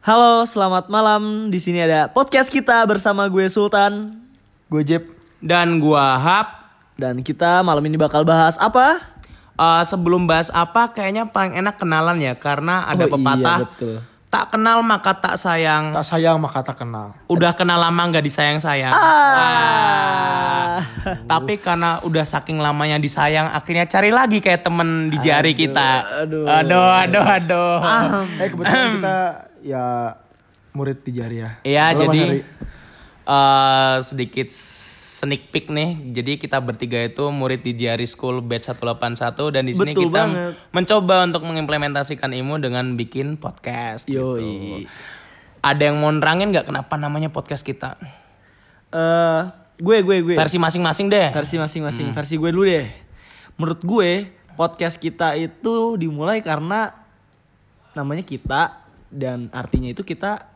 Halo, selamat malam. Di sini ada podcast kita bersama gue Sultan Gue Jeb. Dan gua Hap. dan kita malam ini bakal bahas apa? Eh, sebelum bahas apa, kayaknya paling enak kenalan ya, karena ada Oh iya, pepatah. betul. Tak kenal maka tak sayang. Tak sayang maka tak kenal. Udah kenal lama nggak disayang sayang. Ah. Tapi karena udah saking lamanya disayang, akhirnya cari lagi kayak temen di jari kita. aduh. aduh, aduh, aduh. Eh kebetulan kita ya murid di jari ya. Iya, jadi eh sedikit sneak peek nih. Jadi kita bertiga itu murid di Jari School Batch 181 dan di sini Betul kita banget. mencoba untuk mengimplementasikan ilmu dengan bikin podcast gitu. Yoi. Ada yang mau nerangin nggak kenapa namanya podcast kita? Eh, gue gue gue. Versi masing-masing deh. Versi masing-masing. Versi gue dulu deh. Menurut gue, podcast kita itu dimulai karena namanya kita dan artinya itu kita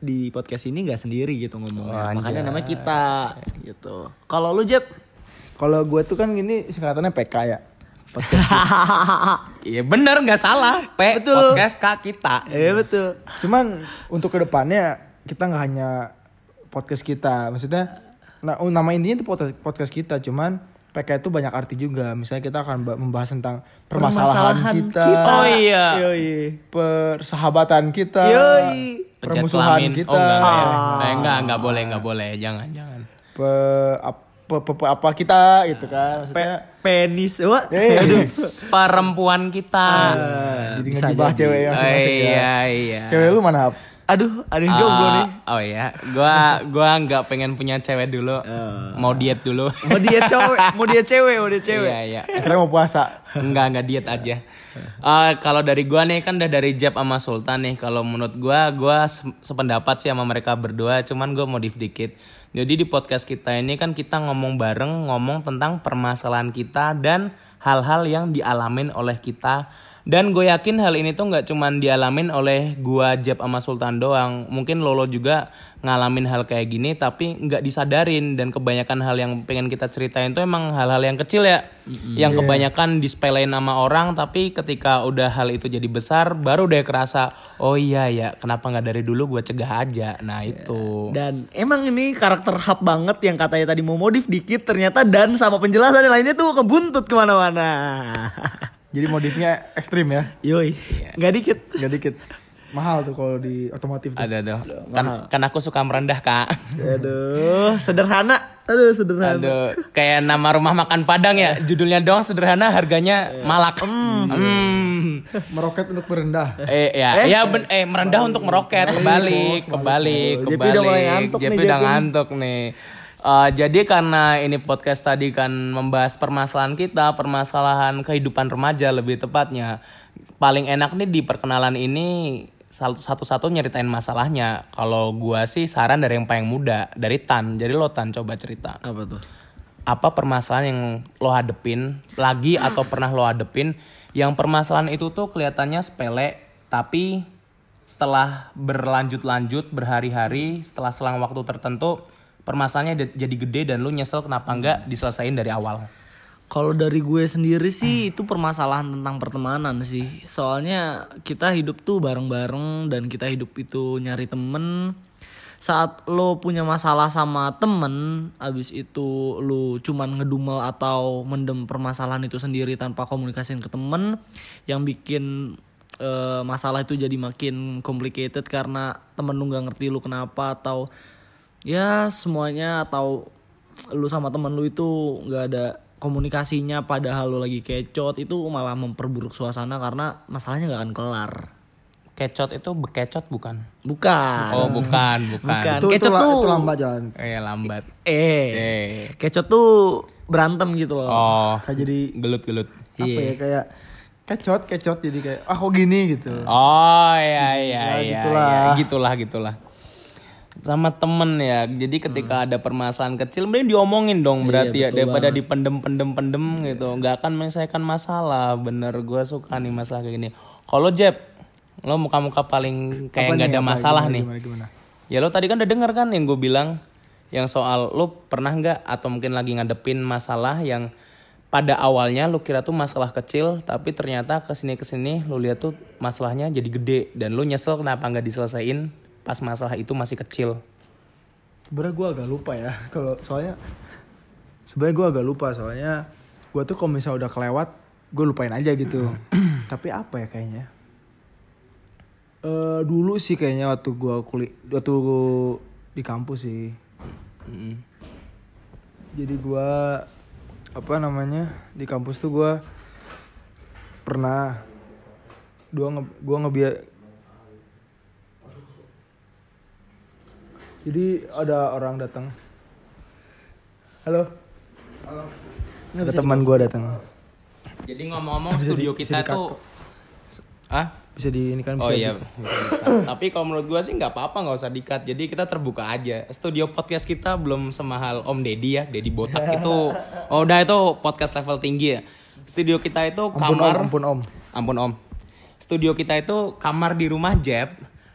di podcast ini nggak sendiri gitu ngomongnya. Oh, Makanya namanya kita gitu. Kalau lu Jeb? Kalau gue tuh kan gini singkatannya PK ya. Iya bener nggak salah. P Betul. podcast kak kita. Eh betul. Cuman untuk ke depannya kita nggak hanya podcast kita. Maksudnya nah, oh, nama intinya itu podcast kita. Cuman PK itu banyak arti juga. Misalnya kita akan ba- membahas tentang permasalahan, Permasalahan kita, Oh iya. Yoi. persahabatan kita, Yoi. Permusuhan kita, Oh enggak, enggak, ya. Ah. Eh, enggak, enggak boleh, enggak boleh. Jangan, jangan. pe- ap- pe- pe- pe- apa kita gitu kan. Maksudnya Penis. Wah. Perempuan kita. jadi bisa jadi. cewek Oh, masing-masing ya. iya, iya. Cewek lu mana? Aduh, ada yang jomblo Ah, nih. Oh iya, gua gua nggak pengen punya cewek dulu. Mau diet dulu. Mau dia cewek, mau dia cewek, mau dia cewek. Iya, iya. Kira mau puasa. Enggak, enggak diet aja. Eh, kalau dari gua nih kan udah dari Jeb sama Sultan nih. Kalau menurut gua, gua se- sependapat sih sama mereka berdua, cuman gua modif dikit. Jadi di podcast kita ini kan kita ngomong bareng, ngomong tentang permasalahan kita dan hal-hal yang dialamin oleh kita. Dan gue yakin hal ini tuh nggak cuman dialamin oleh gua Jeb sama Sultan doang. Mungkin Lolo juga ngalamin hal kayak gini tapi nggak disadarin dan kebanyakan hal yang pengen kita ceritain tuh emang hal-hal yang kecil ya. Yang kebanyakan disepelein sama orang tapi ketika udah hal itu jadi besar baru deh kerasa oh iya ya kenapa nggak dari dulu gue cegah aja. Nah itu. Dan emang ini karakter hub banget yang katanya tadi mau modif dikit ternyata dan sama penjelasan lainnya tuh kebuntut ke mana-mana. Jadi modifnya ekstrim ya. Yoi, nggak dikit. Gak dikit. Mahal tuh kalau di otomotif tuh. Ada tuh. Kan, kan aku suka merendah kak. Aduh, sederhana. Aduh, sederhana. Aduh, kayak nama rumah makan Padang ya. Judulnya doang sederhana, harganya malak. Hmm. Meroket untuk merendah. Eh ya, ya ben, eh merendah untuk meroket kebalik, kebalik, Jepi udah mulai kebalik. ngantuk Jepi nih, udah Jepi. ngantuk nih. Eh, jadi karena ini podcast tadi kan membahas permasalahan kita, permasalahan kehidupan remaja lebih tepatnya. Paling enak nih di perkenalan ini satu- satu-satu nyeritain masalahnya. Kalau gua sih saran dari yang paling muda, dari Tan. Jadi lo Tan coba cerita Apa tuh? apa permasalahan yang lo hadepin lagi atau pernah lo hadepin yang permasalahan itu tuh kelihatannya sepele tapi setelah berlanjut-lanjut berhari-hari setelah selang waktu tertentu permasalahannya jadi gede dan lo nyesel kenapa nggak diselesain dari awal Kalau dari gue sendiri sih itu permasalahan tentang pertemanan sih. Soalnya kita hidup tuh bareng-bareng dan kita hidup itu nyari temen. Saat lo punya masalah sama temen, abis itu lo cuman ngedumel atau mendem permasalahan itu sendiri tanpa komunikasiin ke temen, yang bikin eh, masalah itu jadi makin complicated karena temen lu nggak ngerti lu kenapa atau ya semuanya atau lu sama temen lu itu nggak ada komunikasinya padahal lu lagi kecot itu malah memperburuk suasana karena masalahnya nggak akan kelar kecot itu bekecot bukan bukan oh bukan bukan Bukan. Itu, itu, Kecot la- tuh. itu lambat jalan. eh lambat eh eh kecot tuh berantem gitu loh oh Kayak jadi gelut gelut apa Iya. ya kayak kecot kecot jadi kayak ah kok gini gitu. Oh iya iya Ya, iya gitulah. iya. gitulah gitulah. Sama temen ya. Jadi ketika ada permasalahan kecil mending diomongin dong berarti ya daripada dipendem-pendem-pendem gitu. nggak akan menyelesaikan masalah. Bener gue suka nih masalah kayak gini. Kalau Jeb, lo muka-muka paling kayak nggak ada masalah nih. Gimana gimana? Ya lo tadi kan udah denger kan yang gue bilang yang soal lo pernah nggak atau mungkin lagi ngadepin masalah yang pada awalnya lu kira tuh masalah kecil tapi ternyata ke sini ke sini lu lihat tuh masalahnya jadi gede dan lu nyesel kenapa nggak diselesain pas masalah itu masih kecil. Sebenarnya gue agak lupa ya kalau soalnya sebenarnya gue agak lupa soalnya gue tuh kalau misalnya udah kelewat gue lupain aja gitu. Tapi apa ya kayaknya? Eh dulu sih kayaknya waktu gue kulit waktu di kampus sih. Mm. jadi gue apa namanya di kampus tuh gue pernah dua nge gua ngebiar jadi ada orang datang halo ada teman gue datang jadi ngomong-ngomong studio di- bisa kita tuh ah bisa di ini kan bisa Oh iya. Tapi kalau menurut gua sih nggak apa-apa nggak usah dikat. Jadi kita terbuka aja. Studio podcast kita belum semahal Om Deddy ya. Deddy botak itu. Oh udah itu podcast level tinggi ya. Studio kita itu ampun kamar. om ampun om Ampun Om. Studio kita itu kamar di rumah Jeb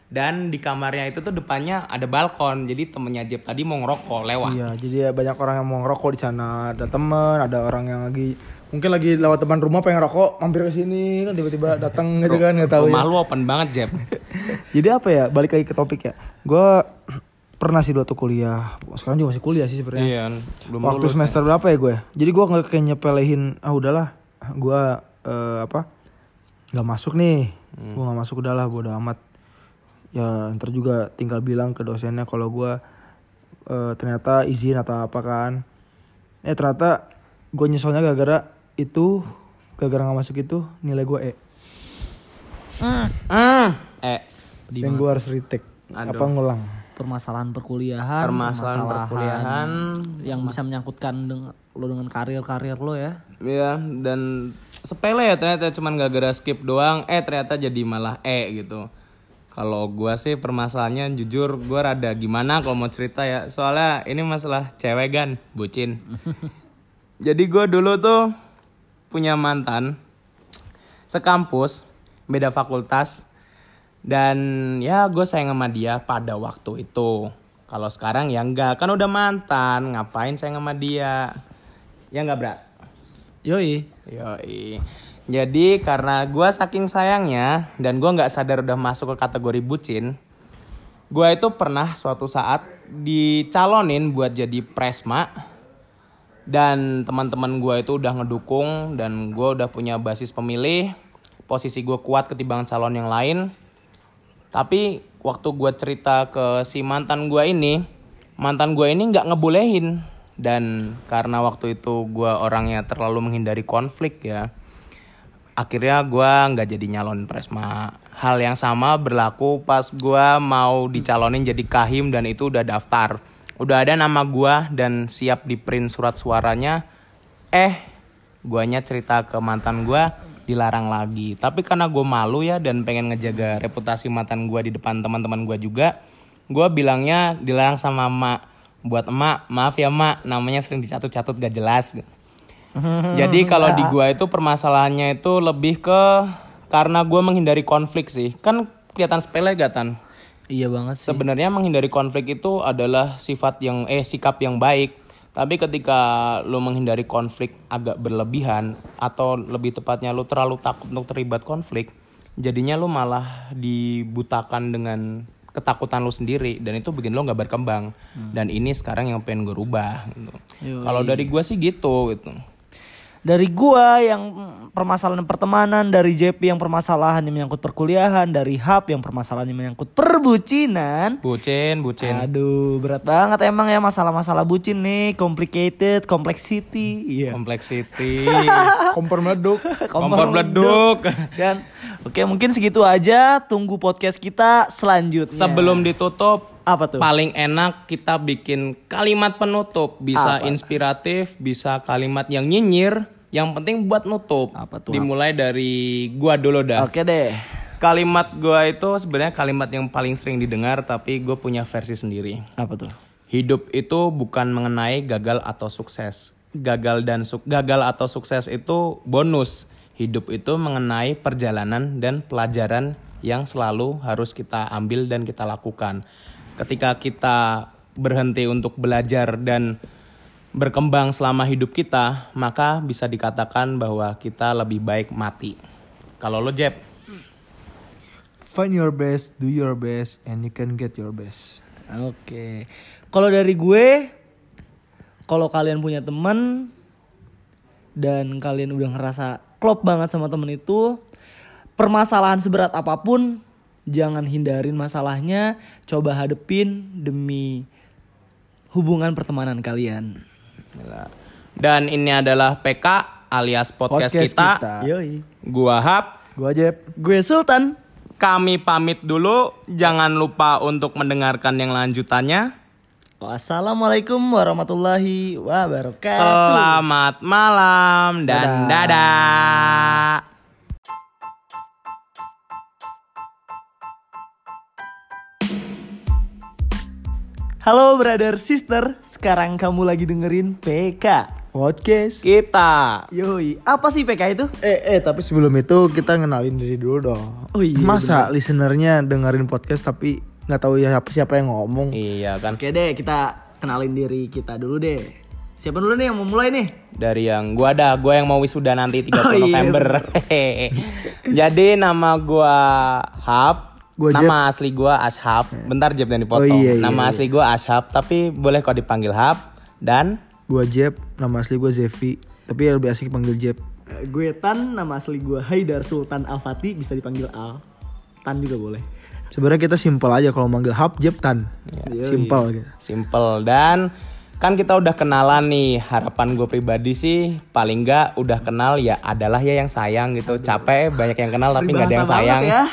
dan di kamarnya itu tuh depannya ada balkon. Jadi temennya Jeb tadi mau ngerokok lewat. iya jadi ya banyak orang yang mau ngerokok di sana ada teman ada orang yang lagi mungkin lagi lewat depan rumah pengen rokok mampir ke sini kan tiba-tiba datang gitu kan nggak tahu ya Rumah lu open banget Jeb. Jadi apa ya? Balik lagi ke topik ya. Gue pernah sih dua tuh kuliah. Sekarang juga masih kuliah sih sebenarnya. iya. Belum Waktu lulus ya. semester berapa ya gue? Jadi gue nggak kayak nyepelehin. Ah udahlah, gue eh, apa? Gak masuk nih. Hmm. Gue nggak masuk udahlah, bodo amat. Ya ntar juga tinggal bilang ke dosennya kalau gue eh, ternyata izin atau apa kan. Eh ternyata gue nyeselnya gara-gara itu, gara-gara nggak masuk itu nilai gue E. Hmm. Eh. Dan gue harus retake. Aduh. Apa ngulang? permasalahan perkuliahan, Permasalahan perkuliahan. yang bisa menyangkutkan dengan lo dengan karir-karir lo ya. Iya dan sepele ya ternyata cuman gak gara skip doang eh ternyata jadi malah E gitu. Kalau gua sih permasalahannya jujur gua rada gimana kalau mau cerita ya. Soalnya ini masalah cewek kan, bucin. jadi gua dulu tuh punya mantan sekampus, beda fakultas dan ya gue sayang sama dia pada waktu itu. Kalau sekarang ya enggak, kan udah mantan, ngapain sayang sama dia? Ya enggak, Bra? Yoi. Yoi. Jadi karena gue saking sayangnya dan gue nggak sadar udah masuk ke kategori bucin, gue itu pernah suatu saat dicalonin buat jadi presma dan teman-teman gue itu udah ngedukung dan gue udah punya basis pemilih, posisi gue kuat ketimbang calon yang lain. Tapi waktu gue cerita ke si mantan gue ini, mantan gue ini nggak ngebolehin dan karena waktu itu gue orangnya terlalu menghindari konflik ya, akhirnya gue nggak jadi nyalon presma. Hal yang sama berlaku pas gue mau dicalonin jadi kahim dan itu udah daftar, udah ada nama gue dan siap di print surat suaranya. Eh, guanya cerita ke mantan gue dilarang lagi. Tapi karena gue malu ya dan pengen ngejaga reputasi mantan gue di depan teman-teman gue juga, gue bilangnya dilarang sama emak. Buat emak, maaf ya emak, namanya sering dicatut-catut gak jelas. Jadi kalau di gua itu permasalahannya itu lebih ke karena gua menghindari konflik sih. Kan kelihatan sepele gak tan? Iya banget sih. Sebenarnya menghindari konflik itu adalah sifat yang eh sikap yang baik. Tapi ketika lu menghindari konflik agak berlebihan atau lebih tepatnya lu terlalu takut untuk terlibat konflik, jadinya lu malah dibutakan dengan ketakutan lu sendiri dan itu bikin lu nggak berkembang. Dan ini sekarang yang pengen gue rubah. Gitu. Kalau dari gua sih gitu gitu. Dari gua yang permasalahan pertemanan, dari JP yang permasalahan yang menyangkut perkuliahan, dari Hub yang permasalahan yang menyangkut perbucinan. Bucin, bucin. Aduh, berat banget emang ya masalah-masalah bucin nih, complicated, complexity. Iya. Complexity. Kompor meleduk. Kompor meleduk. Dan oke mungkin segitu aja. Tunggu podcast kita selanjutnya. Sebelum ditutup, apa tuh? paling enak kita bikin kalimat penutup. Bisa inspiratif, bisa kalimat yang nyinyir. Yang penting buat nutup. Apa tuh? Dimulai dari gua dulu dah. Oke deh. Kalimat gua itu sebenarnya kalimat yang paling sering didengar, tapi gue punya versi sendiri. Apa tuh? Hidup itu bukan mengenai gagal atau sukses. Gagal dan suk gagal atau sukses itu bonus. Hidup itu mengenai perjalanan dan pelajaran yang selalu harus kita ambil dan kita lakukan. Ketika kita berhenti untuk belajar dan berkembang selama hidup kita, maka bisa dikatakan bahwa kita lebih baik mati. Kalau lo Jeb, Find your best, do your best, and you can get your best. Oke. Kalau dari gue, kalau kalian punya teman dan kalian udah ngerasa klop banget sama temen itu, permasalahan seberat apa pun, jangan hindarin masalahnya, coba hadepin demi hubungan pertemanan kalian. Gila. dan ini adalah PK alias podcast, Podcast kita. kita. Yoi. Gua Hap, Gua Jeb. Gue Sultan. kami pamit dulu. Jangan lupa untuk mendengarkan yang lanjutannya. Wassalamualaikum warahmatullahi wabarakatuh. Selamat malam dan dadah. Halo brother sister, sekarang kamu lagi dengerin PK. Podcast. Kita Yoi, apa sih PK itu? Eh, eh, tapi sebelum itu kita kenalin diri dulu dong. Oh iya, Masa listenernya dengerin podcast tapi nggak tahu ya siapa siapa yang ngomong? Iya kan Oke deh, kita kenalin diri kita dulu deh. Siapa dulu nih yang mau mulai nih? dari yang gua ada, gua yang mau wisuda nanti 30 Oh, iya, November. Jadi nama gua Hap. Gua nama asli gua Ashab. Bentar Jeb yang dipotong. Oh, iya, iya, nama iya. asli gua Ashab, tapi boleh kok dipanggil Hap dan Gua Jeb, nama asli gua Zevi, tapi lebih asik panggil Jeb. Gue Tan, nama asli gue Haidar Sultan Al-Fatih, bisa dipanggil Al. Tan juga boleh. Sebenarnya kita simpel aja kalau manggil Hap Jeb Tan. Yoi. Simpel gitu. simple dan kan kita udah kenalan nih. Harapan gue pribadi sih paling nggak udah kenal ya adalah ya yang sayang gitu. Capek banyak yang kenal tapi nggak ada yang sayang. ya.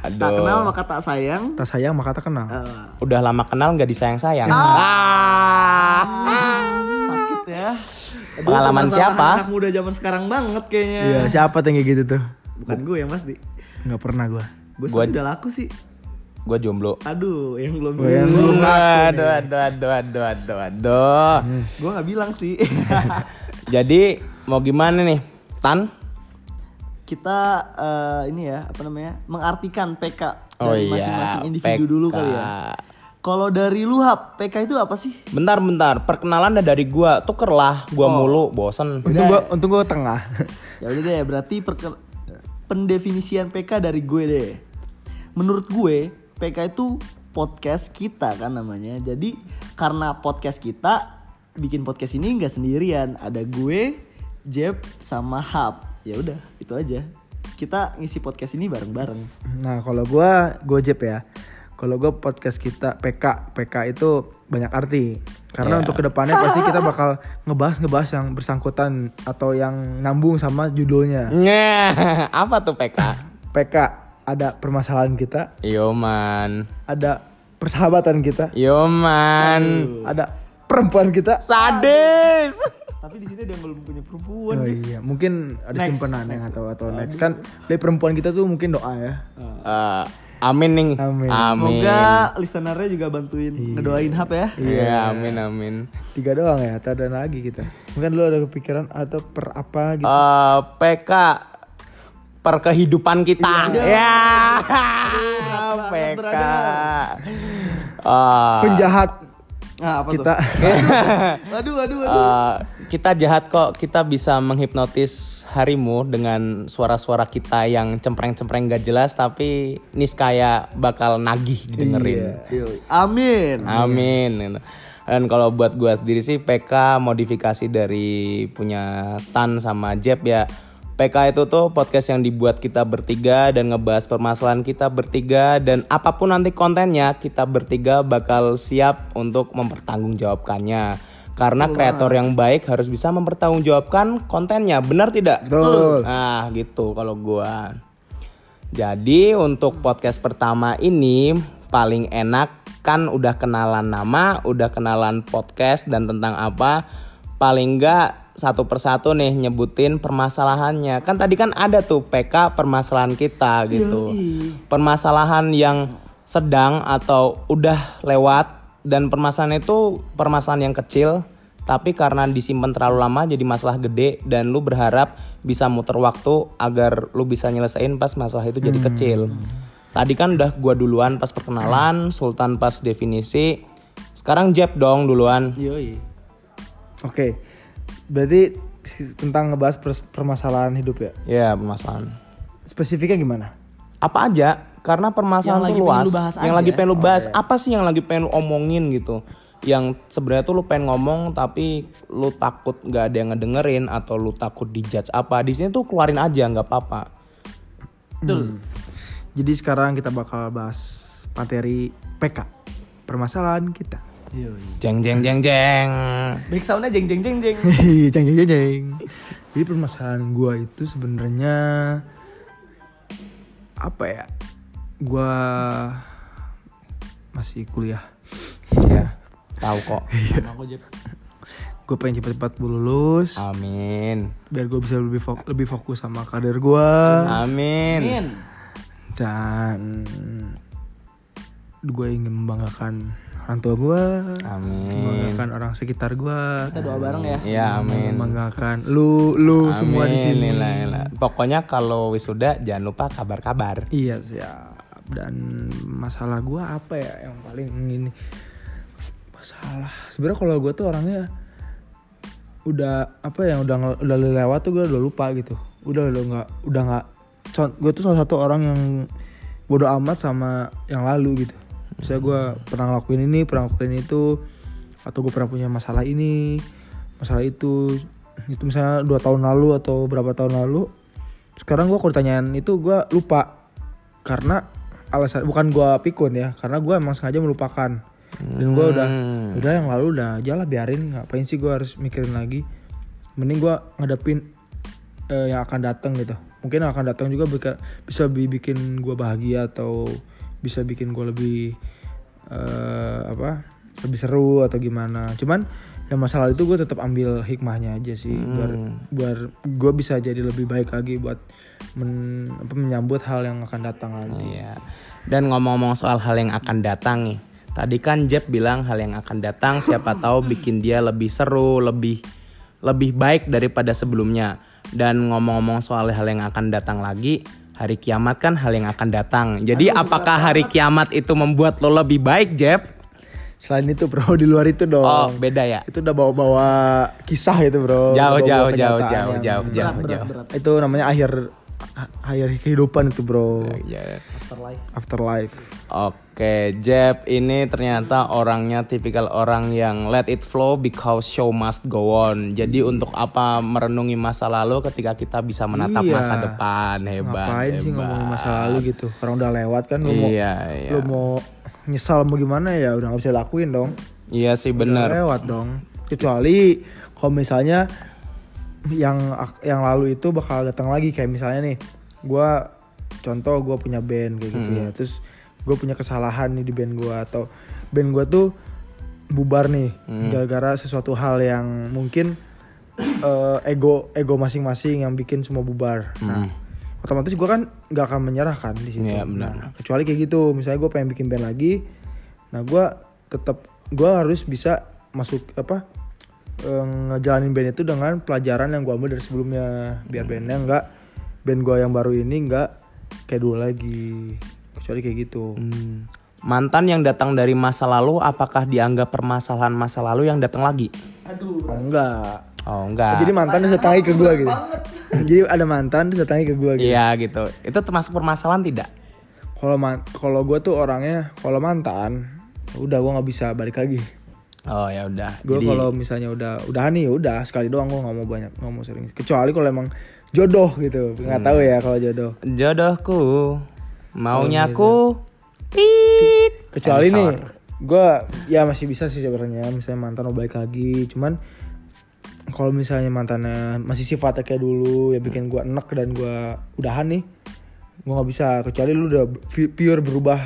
Aduh. Tak kenal maka tak sayang. Tak sayang maka tak kenal. Eh, Udah lama kenal nggak disayang-sayang. Ah. sakit ya. Aduh, Pengalaman siapa? Anak muda zaman sekarang banget kayaknya. Iya, siapa kayak gitu tuh? Bukan gue yang pasti. Nggak pernah gua. Gue Gua- udah laku sih. Gue jomblo. Aduh, yang belum Oh, yang belum ngaku Aduh, aduh, aduh, aduh, aduh, aduh. Gue nggak bilang sih. Jadi mau gimana nih, Tan? Kita eh, ini ya apa namanya mengartikan PK Oh dari iya, masing-masing individu PK. dulu kali ya. Kalau dari lu Hap, PK itu apa sih? Bentar, bentar. Perkenalan dah dari gua. Tuker lah, gua Oh. mulu, bosen. Untung gua untung gua tengah. Ya udah deh, berarti perke- pendefinisian PK dari gue deh. Menurut gue, PK itu podcast kita kan namanya. Jadi karena podcast kita bikin podcast ini nggak sendirian, ada gue, Jeb sama Hap. Ya udah, itu aja. Kita ngisi podcast ini bareng-bareng. Nah, kalau gua gua Jeb ya. Kalau gua podcast kita PK, PK itu banyak arti. Karena Iya. untuk ke depannya pasti kita bakal ngebahas-ngebahas yang bersangkutan atau yang nyambung sama judulnya. Apa tuh PK? PK ada permasalahan kita, Yo man, ada persahabatan kita, yo man, ada perempuan kita. sadis. Tapi di sini ada yang belum punya perempuan. Oh iya, mungkin ada Next. simpenan yang atau atau next kan dari perempuan kita tuh mungkin doa ya. Eh, amin nih, Amin. Semoga listenernya juga bantuin ngedoain Hap ya. Iya, amin amin. Tiga doang ya, atau ada lagi kita. Mungkin lu ada kepikiran atau per apa gitu. Eh, PK per kehidupan kita. Ya. PK. Eh, Penjahat Nah, apa kita. tuh? Aduh, aduh, aduh. Eh, kita jahat kok kita bisa menghipnotis harimu dengan suara-suara kita yang cempreng-cempreng gak jelas tapi niskaya bakal nagih didengerin. Yoi. Amin. Amin. gitu. Dan kalau buat gua sendiri sih PK modifikasi dari punya Tan sama Jeb ya. PK itu tuh podcast yang dibuat kita bertiga dan ngebahas permasalahan kita bertiga dan apa pun nanti kontennya kita bertiga bakal siap untuk mempertanggungjawabkannya. Karena kreator yang baik harus bisa mempertanggungjawabkan kontennya, benar tidak? Betul. Nah, gitu kalau gua. Jadi untuk podcast pertama ini paling enak kan udah kenalan nama, udah kenalan podcast dan tentang apa. Paling enggak satu persatu nih nyebutin permasalahannya. Kan tadi kan ada tuh PK permasalahan kita gitu. Permasalahan yang sedang atau udah lewat dan permasalahan itu permasalahan yang kecil tapi karena disimpan terlalu lama jadi masalah gede dan lu berharap bisa muter waktu agar lu bisa nyelesain pas masalah itu jadi kecil. Tadi kan udah gua duluan pas perkenalan, Sultan pas definisi. Sekarang Jeb dong duluan. Yoi. Oke. Berarti si- tentang ngebahas permasalahan hidup ya. Ya, permasalahan. Spesifiknya gimana? Apa aja? Karena permasalahan Yang tuh luas. lu bahas yang aja. lagi pengen lu bahas, apa sih yang lagi pengen lu omongin gitu? Yang sebenarnya tuh lu pengen ngomong tapi lu takut nggak ada yang ngedengerin atau lu takut dijudge apa? Di sini tuh keluarin aja nggak apa-apa. Betul. Jadi sekarang kita bakal bahas materi PK. Permasalahan kita. Jeng jeng jeng jeng. Back soundnya jeng jeng jeng jeng. jeng jeng jeng jeng. Jadi permasalahan gua itu sebenarnya apa ya? Gua masih kuliah. Ya, tahu kok. Sama aku Jep. Gue pengen cepat-cepat lulus Amin. biar gue bisa lebih fok- lebih fokus sama karir gua Amin. Min. dan gue ingin membanggakan orang tua gue Amin. membanggakan orang sekitar gue Kita doa bareng ya. Iya, amin. membanggakan lu lu semua di Amin, sini. Pokoknya kalau wisuda jangan lupa kabar-kabar. iya siap dan masalah gue apa ya yang paling ini? Masalah. Sebenarnya kalau gue tuh orangnya udah apa ya udah udah lewat tuh gue udah lupa gitu. Udah udah nggak udah nggak gue tuh salah satu orang yang bodoh amat sama yang lalu gitu. Misalnya gue pernah ngelakuin ini pernah ngelakuin itu atau gue pernah punya masalah ini masalah itu. Itu misalnya dua tahun lalu atau berapa tahun lalu sekarang gue kalau ditanyain itu gue lupa. Karena alasan bukan gue pikun ya karena gue emang sengaja melupakan. Dan gue udah Hmm. udah yang lalu udah aja lah biarin ngapain sih gue harus mikirin lagi? Mending gue ngadepin eh, yang akan datang gitu. Mungkin yang akan datang juga bika- bisa lebih bikin gue bahagia atau bisa bikin gue lebih eh, apa lebih seru atau gimana. Cuman yang masalah itu gue tetap ambil hikmahnya aja sih biar biar gue bisa jadi lebih baik lagi buat men, apa, menyambut hal yang akan datang lagi Iya. Dan ngomong-ngomong soal hal yang akan datang nih. Tadi kan Jeb bilang hal yang akan datang siapa tahu bikin dia lebih seru, lebih lebih baik daripada sebelumnya. Dan ngomong-ngomong soal hal yang akan datang lagi, hari kiamat kan hal yang akan datang. Jadi apakah hari kiamat itu membuat lo lebih baik, Jeb? Selain itu bro di luar itu dong Oh, beda ya. itu udah bawa-bawa kisah itu bro Jauh, Bawa-bawa jauh, jauh, jauh, yang- jauh, jauh, jauh. itu namanya akhir akhir kehidupan itu bro Ya. Afterlife. afterlife Oke, Jeb ini ternyata orangnya tipikal orang yang let it flow because show must go on. Jadi untuk apa merenungi masa lalu ketika kita bisa menatap Iya. masa depan hebat. ngapain sih hebat. ngomongin masa lalu gitu orang udah lewat kan lu mau Iya, iya. lu mau nyesal mau gimana ya udah nggak bisa lakuin dong. Iya sih bener. lewat dong. Kecuali kalau misalnya yang yang lalu itu bakal datang lagi kayak misalnya nih gua contoh gua punya band kayak gitu ya. Terus gue punya kesalahan nih di band gua atau band gua tuh bubar nih gara-gara sesuatu hal yang mungkin eh, ego ego masing-masing yang bikin semua bubar. Nah otomatis gua kan nggak akan menyerah kan di situ. Iya, benar. Nah, kecuali kayak gitu misalnya gue pengen bikin band lagi nah gua tetap gua harus bisa masuk apa eh, ngejalanin band itu dengan pelajaran yang gua ambil dari sebelumnya. Biar bandnya nggak band gua yang baru ini nggak kayak dulu lagi. Kecuali kayak gitu. Hmm. Mantan yang datang dari masa lalu apakah dianggap permasalahan masa lalu yang datang lagi? oh, enggak. Oh enggak. jadi mantan datang lagi ke gua gitu jadi ada mantan terus datang lagi ke gua gitu Iya gitu. Itu termasuk permasalahan tidak? kalau man kalau gue tuh orangnya kalau mantan udah gue nggak bisa balik lagi Oh ya udah. gue Jadi kalau misalnya udah udah nih udah sekali doang gue nggak mau banyak nggak mau sering kecuali kalau emang jodoh gitu nggak tahu ya kalau jodoh jodohku maunya aku tit. kecuali nih Sensor. gue ya masih bisa sih sebenarnya misalnya mantan mau balik lagi cuman kalau misalnya mantannya masih sifatnya kayak dulu ya bikin gue enek dan gue udahan nih gue nggak bisa kecuali lu udah pu- pure berubah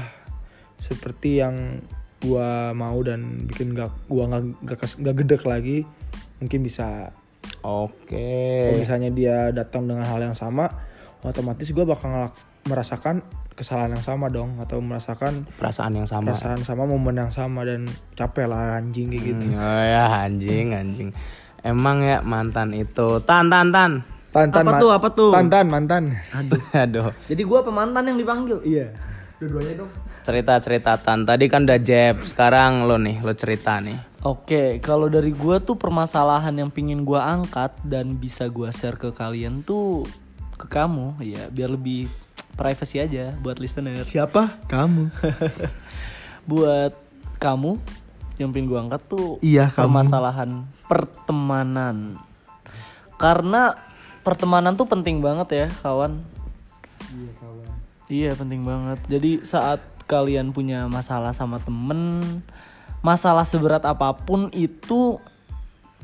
seperti yang gue mau dan bikin gak gua nggak kes- nggak gedek lagi mungkin bisa Oke. kalau misalnya dia datang dengan hal yang sama otomatis gue bakal ngelak- merasakan kesalahan yang sama dong atau merasakan Perasaan yang sama. perasaan sama momen yang sama dan capek lah anjing kayak gitu Oh ya anjing anjing. Emang ya mantan itu tan tan tan. Tantan Apa tuh, apa tuh? Tantan mantan. Aduh. Aduh. Jadi gua pemantan yang dipanggil. Iya. Dua-duanya dong. Cerita cerita tan. Tadi kan udah Jeb. Sekarang lo nih lo cerita nih. Oke, kalau dari gua tuh permasalahan yang pingin gua angkat dan bisa gua share ke kalian tuh ke kamu ya, biar lebih privacy aja buat listener. Siapa? Kamu. buat kamu yang pingin gua angkat tuh Iya, kamu. permasalahan pertemanan. Karena pertemanan tuh penting banget ya, kawan. Iya penting banget. Jadi saat kalian punya masalah sama temen, masalah seberat apa pun itu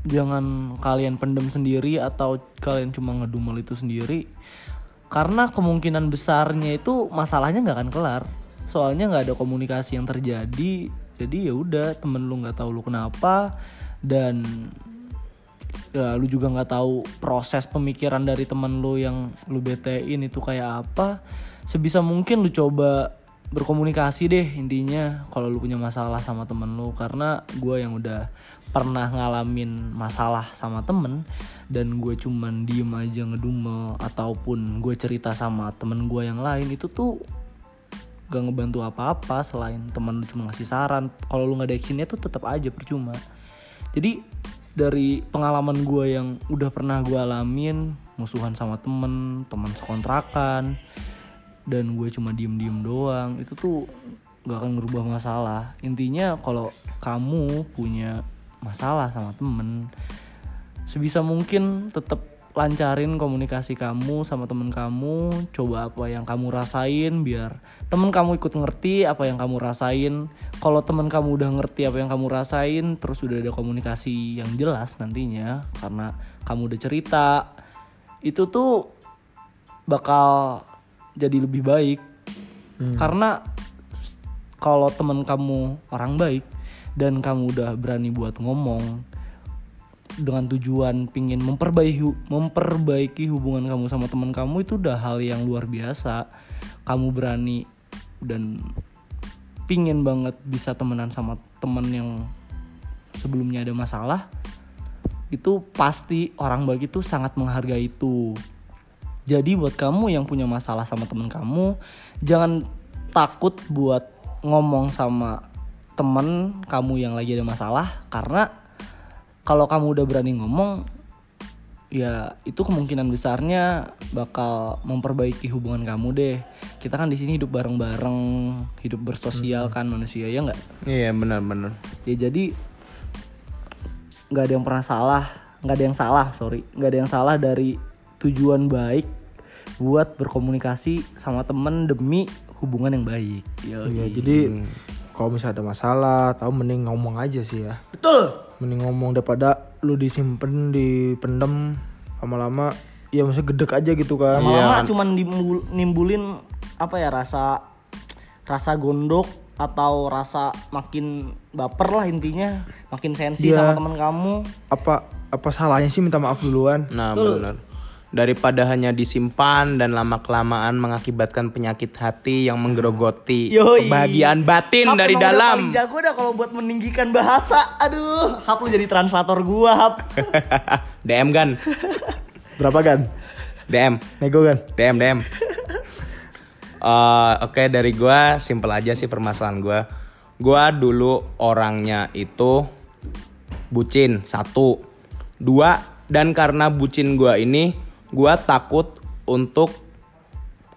jangan kalian pendem sendiri atau kalian cuma ngedumel itu sendiri. Karena kemungkinan besarnya itu masalahnya nggak akan kelar. Soalnya nggak ada komunikasi yang terjadi. Jadi ya udah temen lu nggak tahu lu kenapa dan ya lu juga nggak tahu proses pemikiran dari temen lu yang lu betein itu kayak apa. Sebisa mungkin lu coba berkomunikasi deh intinya kalau lu punya masalah sama temen lu. Karena gue yang udah pernah ngalamin masalah sama temen dan gue cuman diem aja ngedumel ataupun gue cerita sama temen gue yang lain itu tuh gak ngebantu apa-apa selain temen lu cuma ngasih saran. Kalau lu nggak ada actionnya tuh tetap aja percuma. Jadi dari pengalaman gue yang udah pernah gue alamin musuhan sama temen teman sekontrakan dan gue cuma diem diem doang itu tuh gak akan ngerubah masalah. Intinya kalau kamu punya masalah sama temen sebisa mungkin tetap lancarin komunikasi kamu sama temen kamu coba apa yang kamu rasain biar temen kamu ikut ngerti apa yang kamu rasain. Kalau temen kamu udah ngerti apa yang kamu rasain terus udah ada komunikasi yang jelas nantinya karena kamu udah cerita itu tuh bakal jadi lebih baik. Karena kalau temen kamu orang baik dan kamu udah berani buat ngomong dengan tujuan pingin memperbaiki memperbaiki hubungan kamu sama teman kamu itu udah hal yang luar biasa. Kamu berani dan pingin banget bisa temenan sama temen yang sebelumnya ada masalah itu pasti orang baik itu sangat menghargai itu. Jadi buat kamu yang punya masalah sama temen kamu jangan takut buat ngomong sama temen kamu yang lagi ada masalah karena kalau kamu udah berani ngomong ya itu kemungkinan besarnya bakal memperbaiki hubungan kamu deh kita kan di sini hidup bareng-bareng hidup bersosial kan manusia ya nggak Iya benar-benar. ya jadi nggak ada yang pernah salah nggak ada yang salah sorry nggak ada yang salah dari tujuan baik buat berkomunikasi sama temen demi hubungan yang baik Yoi. Iya, jadi kalau misalnya ada masalah, tahu mending ngomong aja sih ya. betul Mending ngomong daripada lu disimpen, dipendem lama-lama ya maksudnya gedek aja gitu kan. lama-lama cuman nimbul- nimbulin apa ya rasa rasa gondok atau rasa makin baper lah intinya makin sensi Iya. sama temen kamu Apa apa salahnya sih minta maaf duluan? Nah benar. Daripada hanya disimpan dan lama kelamaan mengakibatkan penyakit hati yang menggerogoti Yoi. kebahagiaan batin Hap dari udah dalam. paling jago dah kalau buat meninggikan bahasa aduh Hap lu jadi translator gua Hap DM kan, Berapa kan? DM, Nego kan? DM, DM. Eh, Oke dari gua simple aja sih permasalahan gua. Gua dulu orangnya itu bucin satu, dua dan karena bucin gua ini gua takut untuk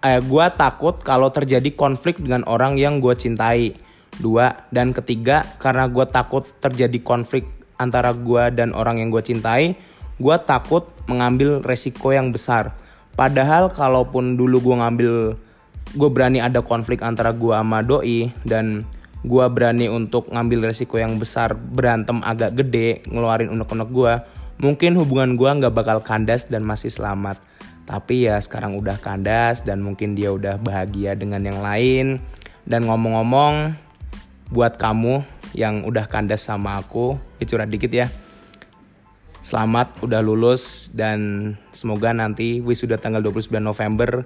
eh gua takut kalau terjadi konflik dengan orang yang gue cintai. Dua dan ketiga karena gue takut terjadi konflik antara gua dan orang yang gue cintai gue takut mengambil resiko yang besar. Padahal kalaupun dulu gue ngambil gue berani ada konflik antara gua sama doi dan gua berani untuk ngambil resiko yang besar berantem agak gede ngeluarin unek-unek gua mungkin hubungan gua nggak bakal kandas dan masih selamat tapi ya sekarang udah kandas dan mungkin dia udah bahagia dengan yang lain dan ngomong-ngomong buat kamu yang udah kandas sama aku curhat dikit ya Selamat udah lulus dan semoga nanti wisuda tanggal 29 November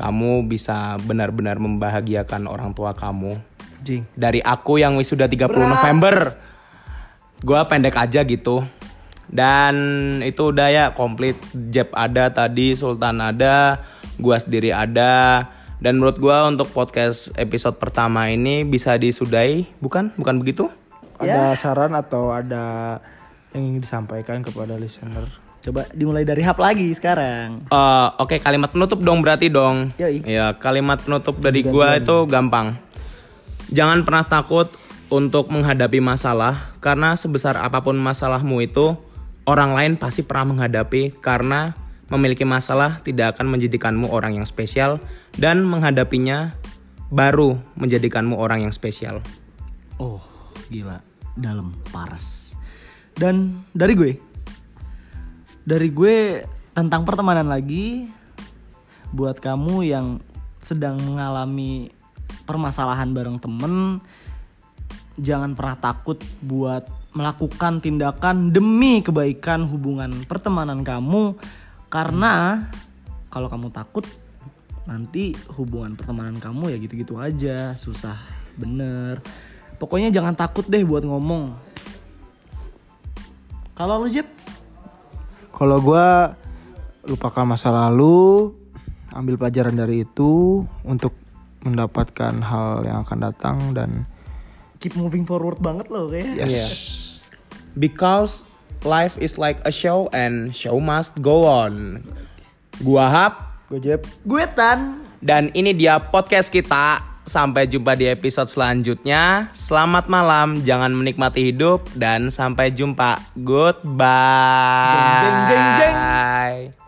kamu bisa benar-benar membahagiakan orang tua kamu. Jing. Dari aku yang wisuda 30 November. Gua pendek aja gitu. Dan itu udah ya komplit. Jeb ada tadi, Sultan ada, gua sendiri ada. Dan menurut gua untuk podcast episode pertama ini bisa disudahi, bukan? Bukan begitu? ada saran atau ada yang ingin disampaikan kepada listener? Coba dimulai dari hap lagi sekarang. Eh, Oke kalimat penutup dong berarti dong. Yoi. Ya kalimat penutup dari gua itu gampang. Jangan pernah takut untuk menghadapi masalah karena sebesar apa pun masalahmu itu orang lain pasti pernah menghadapi karena memiliki masalah tidak akan menjadikanmu orang yang spesial dan menghadapinya baru menjadikanmu orang yang spesial. Oh, gila. Dalam paras. Dan dari gue. Dari gue tentang pertemanan lagi buat kamu yang sedang mengalami permasalahan bareng temen jangan pernah takut buat melakukan tindakan demi kebaikan hubungan pertemanan kamu. Karena kalau kamu takut nanti hubungan pertemanan kamu ya gitu-gitu aja. Susah bener. Pokoknya jangan takut deh buat ngomong. Kalau lu Jep? Kalau gua lupakan masa lalu, ambil pelajaran dari itu untuk mendapatkan hal yang akan datang dan keep moving forward banget loh kayak. Yes. Because life is like a show and show must go on. Gua Hap Gue Jeb. gue tan Dan ini dia podcast kita. Sampai jumpa di episode selanjutnya. Selamat malam, jangan menikmati hidup dan sampai jumpa. Goodbye. Jeng, jeng, jeng, jeng.